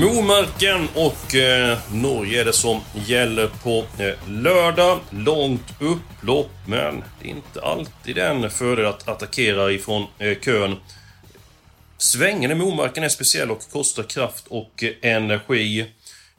Momarken och eh, Norge är det som gäller på eh, lördag. Långt upplopp, men det är inte alltid en fördel att attackera ifrån eh, kön. Svängen i Momarken är speciell och kostar kraft och eh, energi.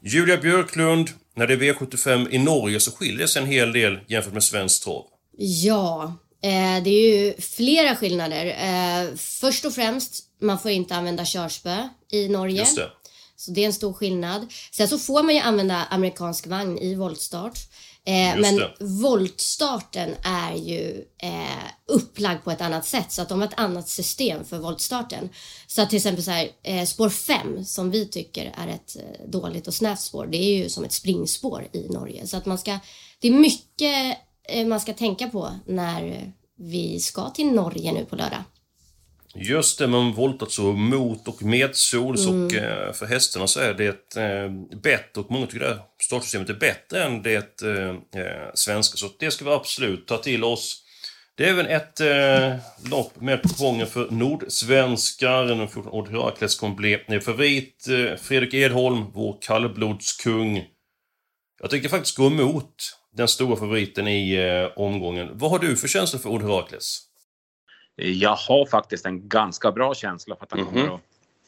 Julia Björklund, när det är V75 i Norge så skiljer sig en hel del jämfört med svensk trav. Ja, eh, det är ju flera skillnader. Eh, först och främst, man får inte använda körspö i Norge. Just det. Så det är en stor skillnad. Sen så får man ju använda amerikansk vagn i voltstart. Eh, men det. voltstarten är ju eh, upplagd på ett annat sätt så att de har ett annat system för voltstarten. Så att till exempel så här, eh, spår 5 som vi tycker är ett eh, dåligt och snävt spår, det är ju som ett springspår i Norge. Så att man ska, det är mycket eh, man ska tänka på när vi ska till Norge nu på lördag. Just det, man voltat så mot och medsols och eh, för hästarna så är det eh, bättre och många tycker det här startsystemet är bättre än det eh, eh, svenska. Så det ska vi absolut ta till oss. Det är även ett eh, lopp med gången för nordsvenskar. Nummer 14 Odd Herakles kommer bli favorit. Eh, Fredrik Edholm, vår kallblodskung. Jag tycker faktiskt gå emot den stora favoriten i eh, omgången. Vad har du för känsla för Odd Herakles? Jag har faktiskt en ganska bra känsla för att han Mhm. kommer att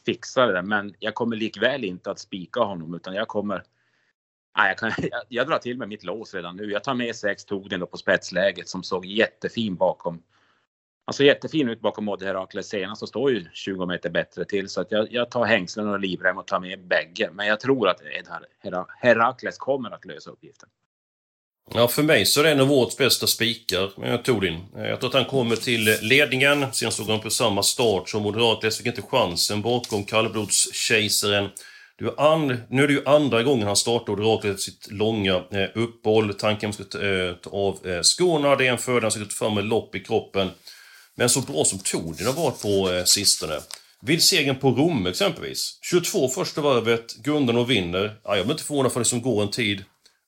fixa det där. Men jag kommer likväl inte att spika honom utan jag kommer... Nej, jag, kan, jag, jag drar till med mitt lås redan nu. Jag tar med sex Togden då på spetsläget som såg jättefin bakom. Alltså jättefin ut bakom Odd Herakles senast och står ju 20 meter bättre till så att jag, jag tar hängslen och livrem och tar med bägge. Men jag tror att Ed Her- Hera- Herakles kommer att lösa uppgiften. Ja, för mig så är det en av årets bästa spikar, eh, Tordin. din. Jag tror att han kommer till ledningen. Sen stod han på samma start som Moderatles, fick inte chansen bakom kallblodskejsaren. An, nu är det ju andra gången han startar Oraklet sitt långa eh, uppehåll. Tanken ska att ta, eh, ta av eh, skorna. Det är en fördel. Han ska ta fram med lopp i kroppen. Men så bra som Tordin har varit på eh, sistone. Vid segern på Rom exempelvis. 22 första varvet, Gundan och vinner. Ja, jag blir inte förvånad för det som går en tid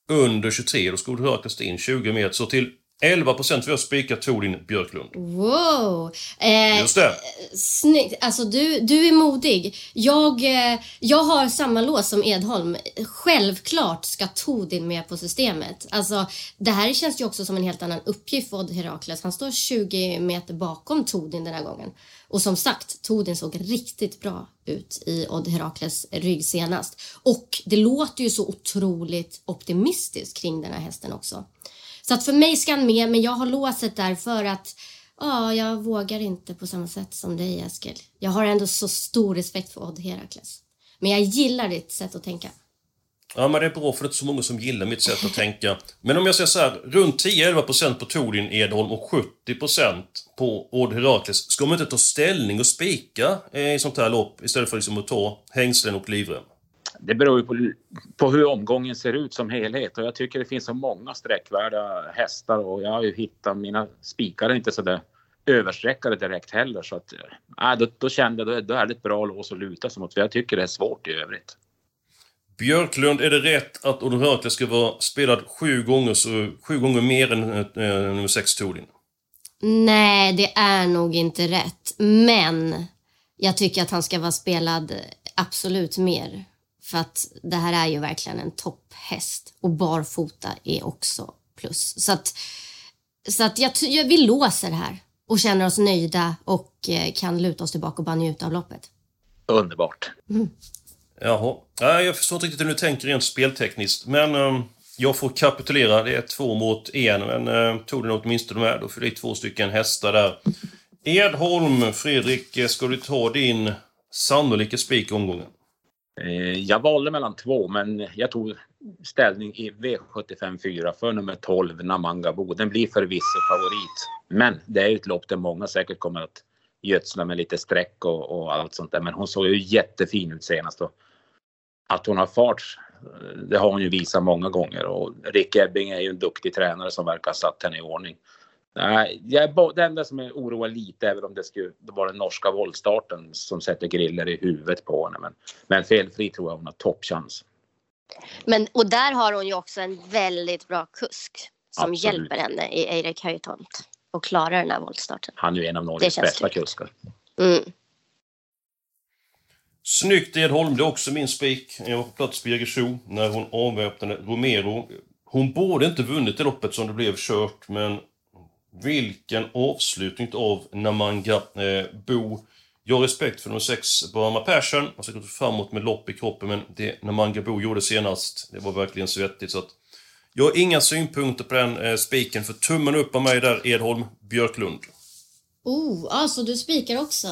under 23. Då skulle höra Kristin 20 meter. Så till 11 procent vi har spikat Tordin Björklund. Wow! Eh, Just det. Snyggt. Alltså du, du är modig. Jag, eh, jag har samma lås som Edholm. Självklart ska Todin med på systemet. Alltså, det här känns ju också som en helt annan uppgift för Odd Herakles. Han står 20 meter bakom Todin den här gången. Och som sagt, Todin såg riktigt bra ut i Odd Herakles rygg senast. Och det låter ju så otroligt optimistiskt kring den här hästen också. Så att för mig ska han med, men jag har låset där för att Ja, jag vågar inte på samma sätt som dig Eskil. Jag har ändå så stor respekt för Odd Herakles. Men jag gillar ditt sätt att tänka. Ja, men det är bra för det är inte så många som gillar mitt sätt att tänka. Men om jag säger så här, runt 10-11% på Tordin Edholm och 70% på Odd Herakles. Ska man inte ta ställning och spika eh, i sånt här lopp istället för liksom att ta hängslen och livrem? Det beror ju på, på hur omgången ser ut som helhet och jag tycker det finns så många sträckvärda hästar och jag har ju hittat mina spikar inte så där översträckade direkt heller så att äh, då, då kände jag då, då är det ett bra lås att luta sig mot för jag tycker det är svårt i övrigt. Björklund, är det rätt att Odd Herakles ska vara spelad sju gånger, så, sju gånger mer än eh, nummer 6 Tordin? Nej, det är nog inte rätt. Men jag tycker att han ska vara spelad absolut mer. För att det här är ju verkligen en topphäst. Och barfota är också plus. Så att, så att jag, jag, vi låser här och känner oss nöjda och eh, kan luta oss tillbaka och bara njuta av loppet. Underbart. Jaha. Nej, jag förstår inte riktigt hur du tänker rent speltekniskt. Men eh, jag får kapitulera. Det är två mot en. Men eh, tog den åtminstone med. Då får det två stycken hästar där. Edholm, Fredrik, eh, ska du ta din sannolika spik omgången? Eh, jag valde mellan två men jag tog ställning i V75 4 för nummer 12 Namangabo. Den blir förvisso favorit. Men det är ett lopp där många säkert kommer att gödsla med lite streck och, och allt sånt där. Men hon såg ju jättefin ut senast. Och att hon har fart, eh, det har hon ju visat många gånger. Och Rick Ebbing är ju en duktig tränare som verkar ha satt henne i ordning. Nej, jag är det enda som är oroar lite är väl om det skulle vara den norska våldstarten som sätter griller i huvudet på henne. Men, men felfri tror jag hon har toppchans. Men, och där har hon ju också en väldigt bra kusk som Absolut. hjälper henne i Eirik Höjtomt och klarar den här voltstarten. Han är ju en av Norges bästa kuskar. Mm. Snyggt Edholm, det är också min spik. Jag var på plats på Jägersro när hon avväpnade Romero. Hon borde inte vunnit det loppet som det blev kört, men vilken avslutning av Namanga eh, Bo. Jag har respekt för nummer 6, Burma Passion. Han ska gå framåt med lopp i kroppen, men det Namanga Bo gjorde senast, det var verkligen svettigt. Så att jag har inga synpunkter på den eh, spiken, för tummen upp av mig där, Edholm Björklund. Oh, alltså du spikar också?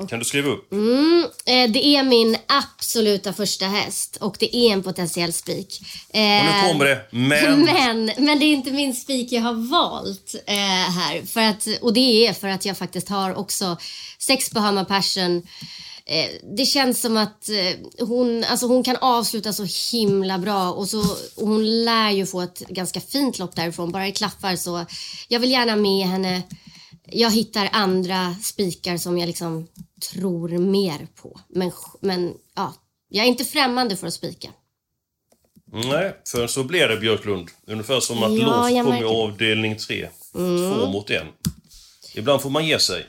Det kan du skriva upp. Mm, eh, det är min absoluta första häst och det är en potentiell spik. Eh, och nu kommer det, men... men... Men det är inte min spik jag har valt eh, här. För att, och det är för att jag faktiskt har också sex Bahama Passion eh, det känns som att hon, alltså hon kan avsluta så himla bra och, så, och hon lär ju få ett ganska fint lopp därifrån. Bara i klaffar så jag vill gärna med henne jag hittar andra spikar som jag liksom tror mer på. Men, men ja, jag är inte främmande för att spika. Nej, för så blir det Björklund. Ungefär som att ja, lås kom i avdelning 3. Mm. Två mot en. Ibland får man ge sig.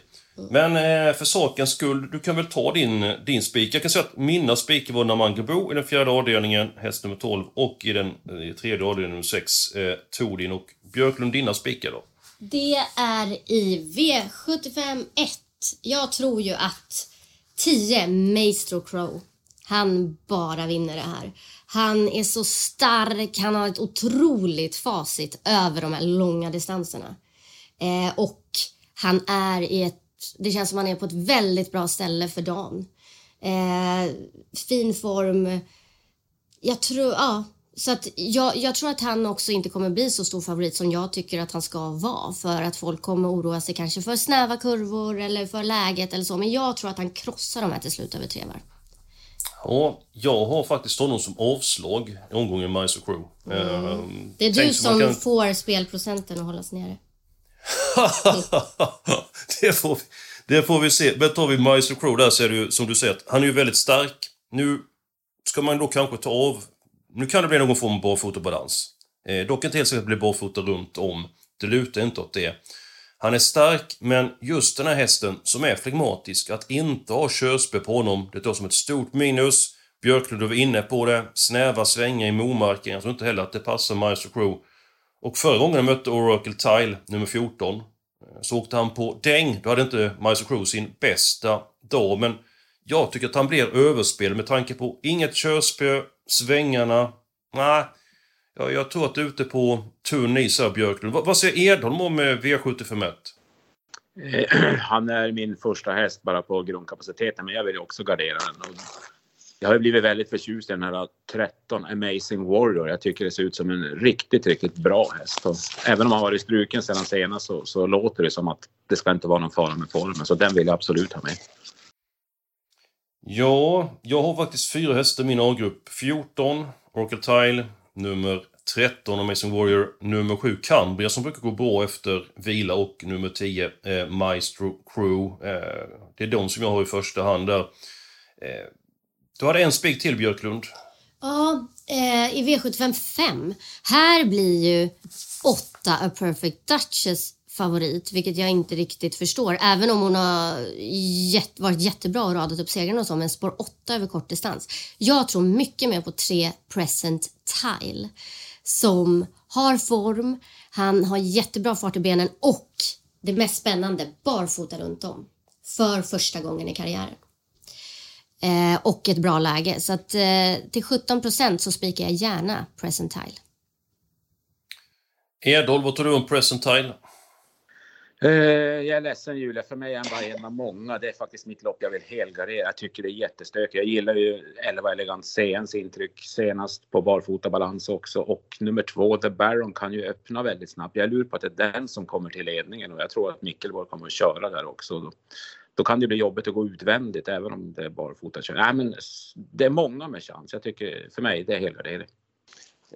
Men eh, för sakens skull, du kan väl ta din, din spik. Jag kan säga att mina spikar var Namangebo i den fjärde avdelningen, häst nummer 12, och i den i tredje avdelningen, nummer 6, eh, Tordin och Björklund, dina spikar då? Det är i V75 1. Jag tror ju att 10 Maestro Crow, han bara vinner det här. Han är så stark, han har ett otroligt facit över de här långa distanserna. Eh, och han är i ett, det känns som han är på ett väldigt bra ställe för dagen. Eh, fin form. Jag tror, ja, så att jag, jag, tror att han också inte kommer bli så stor favorit som jag tycker att han ska vara för att folk kommer oroa sig kanske för snäva kurvor eller för läget eller så. Men jag tror att han krossar de här till slut över tre varv. Ja, jag har faktiskt honom som avslag i omgången Mice Crew. Mm. Ehm, det är du som kan... får spelprocenten att hållas nere. det, får vi, det får vi se. Men tar vi Mice Crew där så är det ju som du säger, han är ju väldigt stark. Nu ska man då kanske ta av nu kan det bli någon form av barfotabalans. Eh, dock inte helt säkert att bli barfota runt om. Det lutar inte åt det. Han är stark, men just den här hästen som är flegmatisk, att inte ha körspö på honom, det tar som ett stort minus. Björklund var inne på det. Snäva svängar i momarken. Jag tror inte heller att det passar Maestro Crew. Och förra gången jag mötte Oracle Tile, nummer 14, eh, så åkte han på däng. Då hade inte Maestro Crew sin bästa dag, men jag tycker att han blir överspel med tanke på inget körspö, svängarna. Nej, jag, jag tror att du är ute på tunn is här, Björklund. Vad, vad säger Edholm om eh, V751? Eh, han är min första häst bara på grundkapaciteten, men jag vill också gardera den. Jag har blivit väldigt förtjust i den här 13 Amazing Warrior. Jag tycker det ser ut som en riktigt, riktigt bra häst. Och även om han varit struken sedan senast så, så, låter det som att det ska inte vara någon fara med formen. Så den vill jag absolut ha med. Ja, jag har faktiskt fyra hästar i min A-grupp. 14, Oracle Tile, nummer 13 Amazing Warrior, nummer 7 Cambria som brukar gå bra efter vila och nummer 10 eh, Maestro Crew. Eh, det är de som jag har i första hand där. Eh, du hade en spik till Björklund. Ja, eh, i V75 5. Här blir ju 8 A Perfect Duchess favorit, vilket jag inte riktigt förstår. Även om hon har jätt, varit jättebra och radat upp segrarna och så, men spår 8 över kort distans. Jag tror mycket mer på tre Present Tile som har form, han har jättebra fart i benen och det mest spännande, barfota runt om för första gången i karriären. Eh, och ett bra läge. Så att eh, till 17 procent så spikar jag gärna Present Tile. Edolf, vad tror du om Present Eh, jag är ledsen Julia, för mig är han bara en av många. Det är faktiskt mitt lopp jag vill helgardera. Jag tycker det är jättestökigt. Jag gillar ju 11 Elegant CNs intryck senast på barfotabalans också och nummer två The Baron kan ju öppna väldigt snabbt. Jag lurar på att det är den som kommer till ledningen och jag tror att Mickelborg kommer att köra där också. Då, då kan det bli jobbigt att gå utvändigt även om det är barfota. Nej, men det är många med chans. Jag tycker för mig det är helgardering.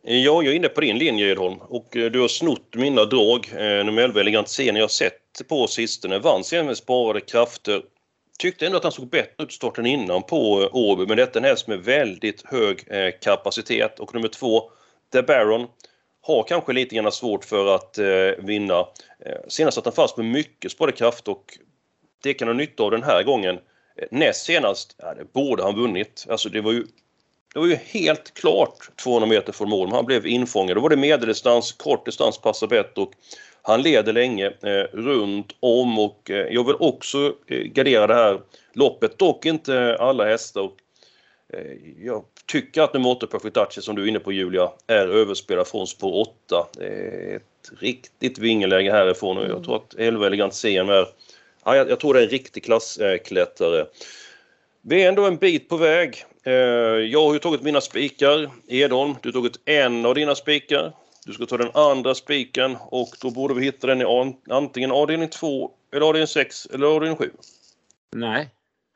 Ja, jag är inne på din linje Edholm och eh, du har snott mina drag. Nummer 11 Elegant Scen jag har sett på sistone. Vann sen med sparade krafter. Tyckte ändå att han såg bättre ut starten innan på eh, Åby men detta är en häst med väldigt hög eh, kapacitet. Och nummer två, The Baron, har kanske lite grann svårt för att vinna. Senast satt han fast med mycket sparade krafter och det kan ha nytta av den här gången. Näst senast, ja, det borde han vunnit. Alltså det var ju det var ju helt klart 200 meter från mål, men han blev infångad. Då var det medeldistans, kort distans passar bättre och han leder länge eh, runt om och eh, jag vill också eh, gardera det här loppet, dock inte alla hästar. Och, eh, jag tycker att nummer 8 Perfect Dutchess som du är inne på Julia är överspelad från spår 8. ett riktigt vingeläge härifrån och jag tror att 11 Elegant CM är ja, jag, jag tror det är en riktig klassklättrare. Vi är ändå en bit på väg. Eh, jag har ju tagit mina spikar. Edholm, du har tagit en av dina spikar. Du ska ta den andra spiken och då borde vi hitta den i antingen avdelning 2 eller avdelning 6 eller avdelning 7. Nej.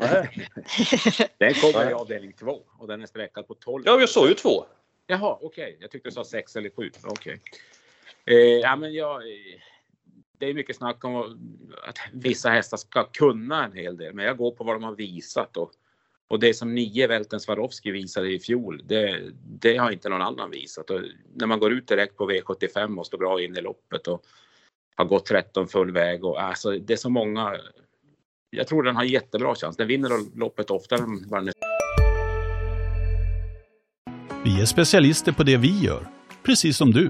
den kommer i avdelning 2 och den är sträckad på 12. Ja, jag sa ju 2. Jaha, okej. Okay. Jag tyckte du sa 6 eller 7. Okej. Okay. Eh, ja, men jag, det är mycket snack om att vissa hästar ska kunna en hel del, men jag går på vad de har visat och och det som nio Välten Swarovski visade i fjol, det, det, har inte någon annan visat. Och när man går ut direkt på V75 och står bra in i loppet och har gått 13 full väg och alltså det är så många. Jag tror den har jättebra chans. Den vinner loppet oftare än vad den är. Vi är specialister på det vi gör, precis som du.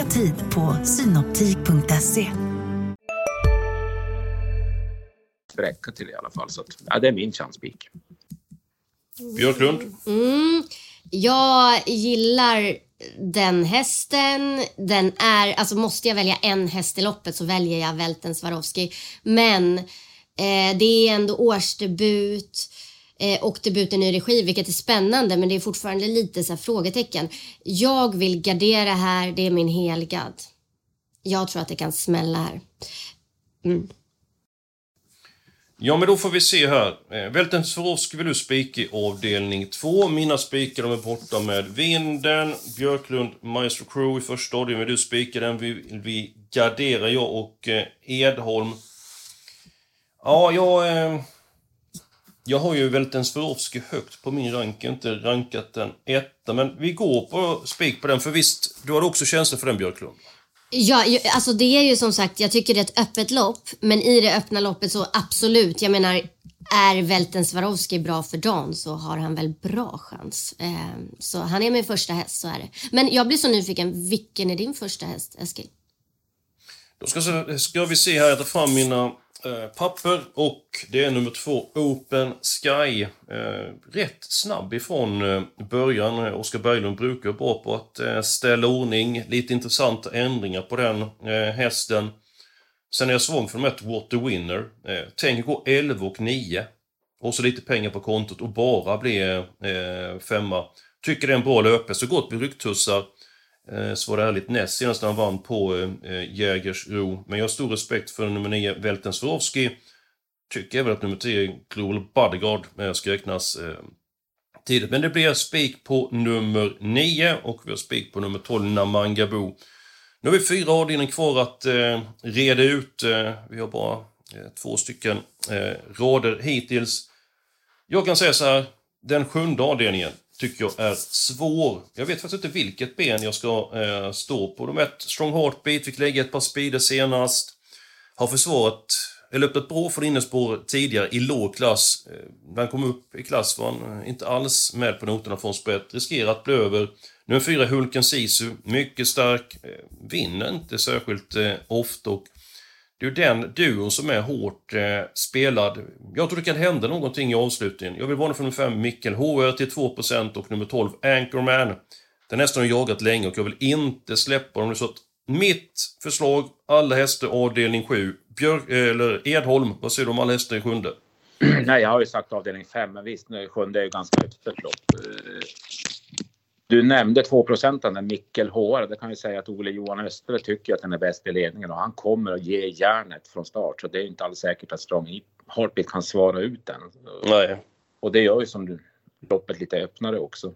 Boka tid på synoptik.se. Sträcka till i alla fall, så att, ja, det är min chanspik. Björklund? Mm, jag gillar den hästen. Den är, alltså måste jag välja en häst i loppet så väljer jag Välten Swarovski. Men eh, det är ändå årsdebut eh, och debut i ny regi, vilket är spännande, men det är fortfarande lite så frågetecken. Jag vill gardera här, det är min helgad. Jag tror att det kan smälla här. Mm. Ja, men då får vi se här. Eh, Vältens Frosk vill du spika i avdelning 2. Mina spikar de är borta med Vinden, Björklund, Maestro Crew i första avdelningen. Vill du spika den vi, vi garderar jag och eh, Edholm. Ja, jag... Eh, jag har ju Välten Swarovski högt på min rank, inte rankat den etta. Men vi går på spik på den, för visst, du har också känslor för den Björklund? Ja, alltså det är ju som sagt, jag tycker det är ett öppet lopp. Men i det öppna loppet så absolut, jag menar är Välten Swarovski bra för dagen så har han väl bra chans. Eh, så han är min första häst, så är det. Men jag blir så nyfiken, vilken är din första häst, Eskil? Då ska, ska vi se här, jag tar fram mina Eh, papper och det är nummer två, Open Sky. Eh, rätt snabb ifrån eh, början. Oskar Berglund brukar vara bra på att eh, ställa ordning. Lite intressanta ändringar på den eh, hästen. Sen är jag svag för de ett, What the Winner. Eh, tänker gå 11 och 9. Och så lite pengar på kontot och bara bli eh, femma. Tycker det är en bra löpare, så gott med ryggtussar. Eh, så var det ärligt näst senast när han vann på eh, Jägersro. Men jag har stor respekt för nummer 9, Velten Swarovski. Tycker även att nummer 10, Global Bodyguard, eh, ska räknas eh, tidigt. Men det blir spik på nummer 9 och vi har spik på nummer 12, Namangabo. Nu har vi fyra avdelningar kvar att eh, reda ut. Eh, vi har bara eh, två stycken eh, rader hittills. Jag kan säga så här, den sjunde avdelningen, tycker jag är svår. Jag vet faktiskt inte vilket ben jag ska eh, stå på. De ett Strong Heartbeat fick lägga ett par speeder senast. Har försvarat eller öppnat bra från innespår tidigare i låg klass. Eh, när han kom upp i klass var han eh, inte alls med på noterna från spett. Riskerar att bli över. Nummer fyra, Hulken Sisu. Mycket stark. Eh, vinner inte särskilt eh, ofta. Och det är ju den duon som är hårt eh, spelad. Jag tror det kan hända någonting i avslutningen. Jag vill varna för nummer 5, Mikkel HR till 2% och nummer 12, Anchorman. Den hästen har jagat länge och jag vill inte släppa dem. Så att mitt förslag, alla hästar avdelning 7. Björk, eh, eller Edholm, vad säger du om alla hästar i sjunde? Nej, jag har ju sagt avdelning 5, men visst, sjunde är ju ganska öppet lopp. Du nämnde 2 procenten, Mikkel HR. Det kan ju säga att Ole Johan Östre tycker att den är bäst i ledningen och han kommer att ge järnet från start. Så det är inte alls säkert att Strong Heartbeat kan svara ut den. Nej. Och det gör ju som du, loppet lite öppnare också.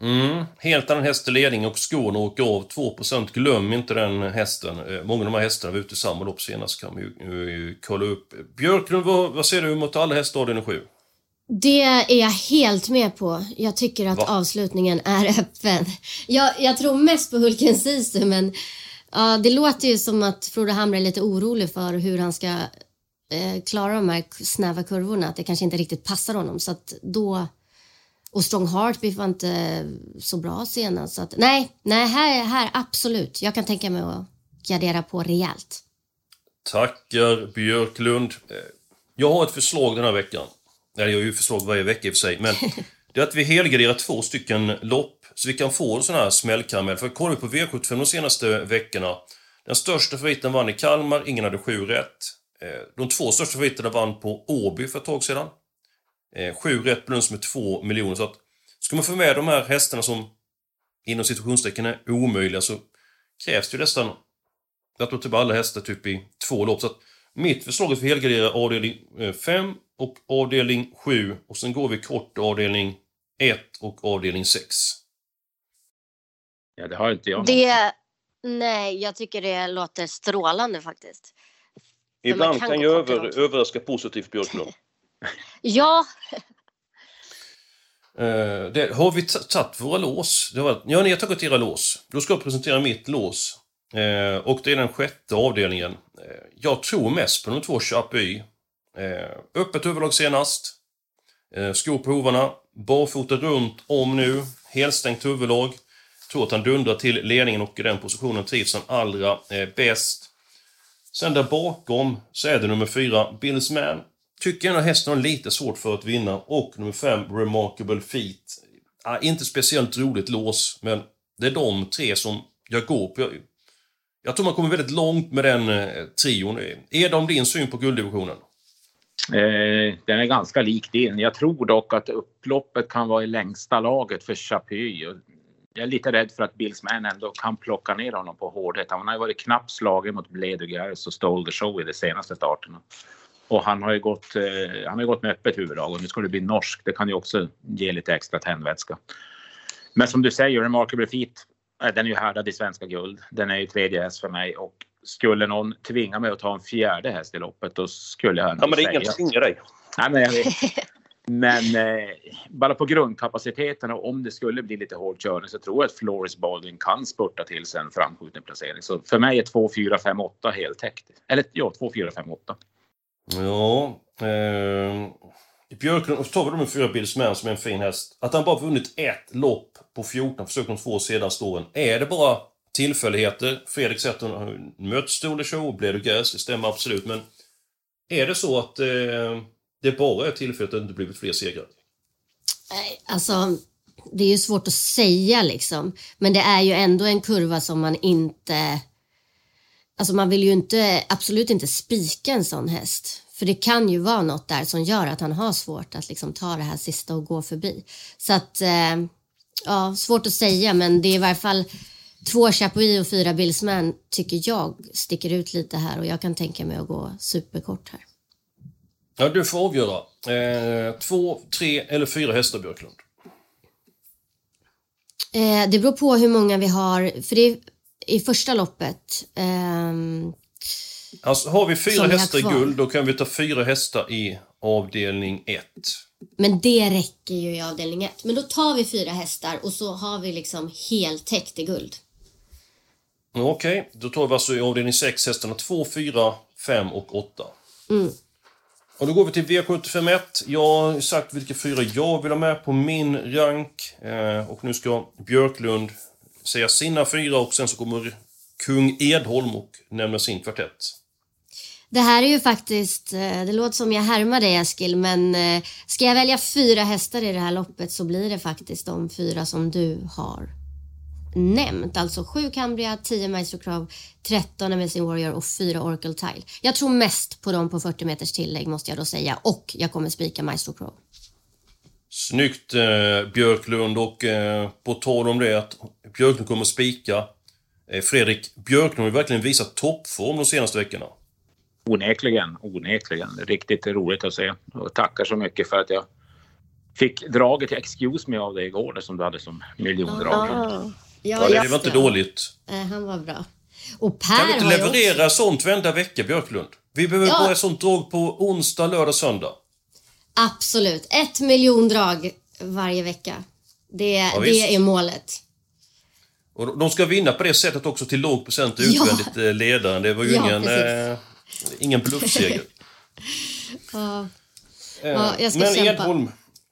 Mm, helt annan häst i ledning och skon åker av 2% Glöm inte den hästen. Eh, många av de här hästarna var ute i samma lopp senast kan man ju, ju kolla upp. Björklund, vad, vad säger du mot alla hästar avdelning 7? Det är jag helt med på. Jag tycker att Va? avslutningen är öppen. Jag, jag tror mest på Hulken Sisu men ja, det låter ju som att Frode Hamre är lite orolig för hur han ska eh, klara de här snäva kurvorna. Att det kanske inte riktigt passar honom. Så att då... Och Strong Heartbeat var inte så bra senast. Så att, nej, nej här, här absolut. Jag kan tänka mig att gardera på rejält. Tackar Björklund. Eh, jag har ett förslag den här veckan. Eller jag gör ju förslag varje vecka i och för sig, men det är att vi helgarderar två stycken lopp så vi kan få en sån här smällkaramell. För kollar vi på V75 de senaste veckorna, den största favoriten vann i Kalmar, ingen hade sju rätt. Eh, de två största favoriterna vann på Åby för ett tag sedan. Eh, sju rätt belönas med två miljoner. Så att, ska man få med de här hästarna som inom situationstecken är omöjliga så krävs det ju nästan att man typ alla hästar typ i två lopp. Så att mitt förslag är för helgardera avdelning 5 och avdelning 7 och sen går vi kort avdelning 1 och avdelning 6. Ja, det har inte jag. Det, nej, jag tycker det låter strålande faktiskt. Ibland kan, kan ju över, överraska positivt Björklund. ja. Uh, det, har vi tagit våra lås? Det var, ja, ni har tagit era lås. Då ska jag presentera mitt lås. Uh, och det är den sjätte avdelningen. Uh, jag tror mest på de två Chapuis. Eh, öppet huvudlag senast. Eh, skor på hovarna. Barfota runt om nu. Helstängt huvudlag. Tror att han dundrar till ledningen och i den positionen trivs han allra eh, bäst. Sen där bakom så är det nummer fyra, Bills Man. Tycker ändå hästen har lite svårt för att vinna. Och nummer fem, Remarkable Feet. Ah, inte speciellt roligt lås, men det är de tre som jag går på. Jag, jag tror man kommer väldigt långt med den eh, trion. Eh, är de din syn på gulddivisionen? Eh, den är ganska lik din. Jag tror dock att upploppet kan vara i längsta laget för Chapuis. Jag är lite rädd för att Billsman ändå kan plocka ner honom på hårdhet. Han har ju varit knappt slagen mot Bledugares och Stole the Show i de senaste starterna. Och han har ju gått, eh, han har gått med öppet huvudlag och nu ska det bli norsk. Det kan ju också ge lite extra tändvätska. Men som du säger, Remarkable Feet, eh, den är ju härdad i svenska guld. Den är ju tredje S för mig och skulle någon tvinga mig att ta en fjärde häst i loppet då skulle jag Ja men det är ingen som tvingar dig. Nej, men jag vet. Men eh, bara på grundkapaciteten och om det skulle bli lite hård körning så tror jag att Floris Baldwin kan spurta till sig en framskjuten placering. Så för mig är 2, 4, 5, 8 heltäckt. Eller ja, 2, 4, 5, 8. Ja. Eh, Björklund, tar vi då med fyra Bills som är en fin häst. Att han bara vunnit ett lopp på 14 försök de två senaste åren. Är det bara tillfälligheter. Fredrik säger att hon har mött Stone Show och blev gas, det stämmer absolut. Men är det så att eh, det bara är tillfälligt att det inte blivit fler segrar? Nej, alltså det är ju svårt att säga liksom. Men det är ju ändå en kurva som man inte... Alltså man vill ju inte, absolut inte spika en sån häst. För det kan ju vara något där som gör att han har svårt att liksom ta det här sista och gå förbi. Så att, eh, ja, svårt att säga men det är i varje fall Två Chapuis och fyra Billsman tycker jag sticker ut lite här och jag kan tänka mig att gå superkort här. Ja, du får avgöra. Eh, två, tre eller fyra hästar, Björklund? Eh, det beror på hur många vi har, för det är i första loppet. Eh, alltså, har vi fyra hästar i guld, då kan vi ta fyra hästar i avdelning 1. Men det räcker ju i avdelning 1. Men då tar vi fyra hästar och så har vi liksom heltäckt i guld. Okej, okay. då tar vi alltså i avdelning 6 hästarna 2, 4, 5 och 8. Mm. Och då går vi till V751. Jag har sagt vilka fyra jag vill ha med på min rank. Eh, och nu ska Björklund säga sina fyra och sen så kommer kung Edholm och nämna sin kvartett. Det här är ju faktiskt, eh, det låter som jag härmar dig Eskil, men eh, ska jag välja fyra hästar i det här loppet så blir det faktiskt de fyra som du har nämnt. Alltså 7 Cambria, 10 Maestro Crow, 13 Amazing Warrior och 4 Oracle Tile. Jag tror mest på dem på 40 meters tillägg måste jag då säga och jag kommer spika Maestro Crow. Snyggt eh, Björklund och eh, på tal om det att Björklund kommer spika. Eh, Fredrik, Björklund har ju verkligen visat toppform de senaste veckorna. Onekligen, onekligen. Riktigt roligt att se. Och tackar så mycket för att jag fick draget till Excuse Me av dig igår som du hade som miljondrag. Ja, Ja, det var inte dåligt. Eh, han var bra. Och Per Kan vi inte leverera också... sånt varenda vecka, Björklund? Vi behöver Ja. bara ett sånt drag på onsdag, lördag, söndag. Absolut. Ett miljondrag varje vecka. Det, Ja, det är målet. Och de ska vinna på det sättet också till låg procent Ja. utvändigt eh, ledaren. Det var ju Ja, ingen, eh, ingen bluffseger. Ja. Ja, jag ska men kämpa. Edholm...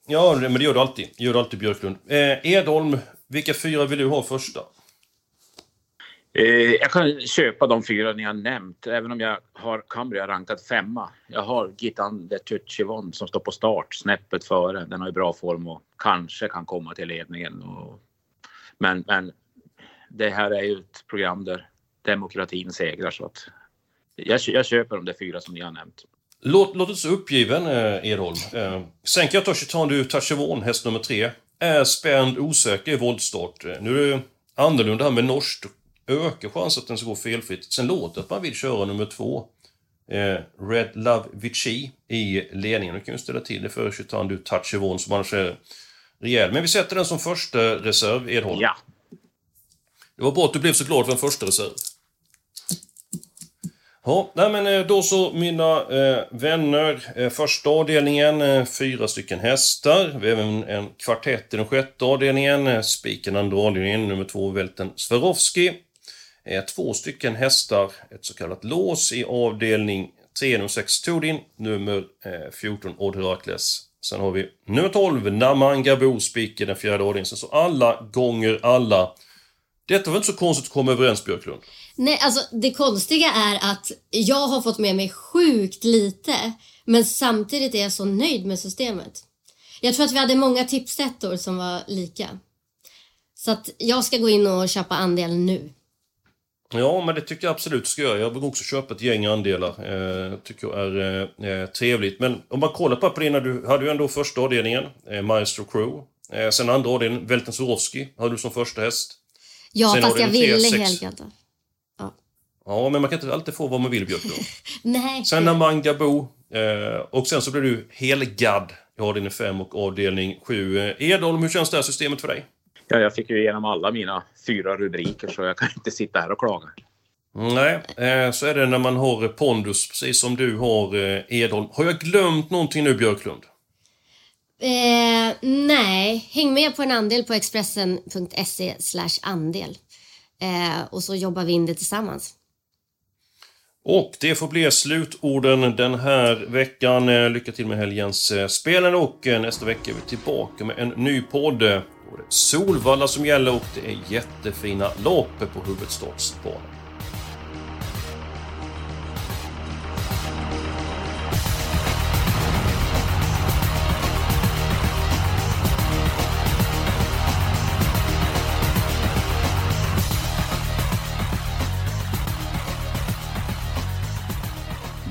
Ja, men det gör du alltid. Gör du alltid, Björklund. Eh, Edholm, vilka fyra vill du ha första? Eh, jag kan köpa de fyra ni har nämnt, även om jag har Cambria rankat femma. Jag har Gitan de Tuchivon som står på start snäppet före. Den har ju bra form och kanske kan komma till ledningen. Och, men, men det här är ju ett program där demokratin segrar så att jag, jag köper de där fyra som ni har nämnt. Låt, låt så uppgiven, eh, Edholm. Eh, sen kan jag ta Chitandu Tachevon, häst nummer tre. Är spänd, osäker i voltstart. Eh, nu är det annorlunda här med norskt. Ökar chansen att den ska gå felfritt. Sen låter att man vill köra nummer två. Eh, Red Love Vici i ledningen. Nu kan vi ställa till det för Chitandu Tachevon som annars är rejäl. Men vi sätter den som första reserv, Edholm. Ja, Det var bra att du blev så glad för en första reserv. Ja, nej men eh, då så mina eh, vänner. Eh, första avdelningen, eh, fyra stycken hästar. Vi har även en kvartett i den sjätte avdelningen. Eh, spiken andra avdelningen, nummer två, Välten Swarovski. Eh, två stycken hästar, ett så kallat lås i avdelning 3, nummer 6, Todin. Nummer eh, 14, Odd Herakles. Sen har vi nummer 12, Namangabo, spik i den fjärde avdelningen. Så alla gånger alla. Detta var inte så konstigt att komma överens, Björklund. Nej, alltså det konstiga är att jag har fått med mig sjukt lite, men samtidigt är jag så nöjd med systemet. Jag tror att vi hade många tipsettor som var lika. Så att jag ska gå in och köpa andel nu. Ja, men det tycker jag absolut du ska göra. Jag vill också köpa ett gäng andelar. Eh, tycker jag är eh, trevligt. Men om man kollar på det du hade ju ändå första avdelningen, eh, Maestro Crew. Eh, sen andra avdelningen, Velten Swarovski, hade du som första häst. Ja, Sen fast jag ville sex. Ja, men man kan inte alltid få vad man vill, Björklund. Nej. Sen Namanga Bo. Eh, och sen så blir du helgad i avdelning 5 och avdelning 7. Eh, Edholm, hur känns det här systemet för dig? ja, jag fick ju igenom alla mina fyra rubriker så jag kan inte sitta här och klaga. Nej, eh, så är det när man har pondus, precis som du har, eh, Edholm. Har jag glömt någonting nu, Björklund? Eh, nej, häng med på en andel på expressen.se andel. Eh, och så jobbar vi in det tillsammans. Och det får bli slutorden den här veckan. Eh, lycka till med helgens eh, spelen och eh, nästa vecka är vi tillbaka med en ny podd. Då är det Solvalla som gäller och det är jättefina lopp på huvudstadsbanan.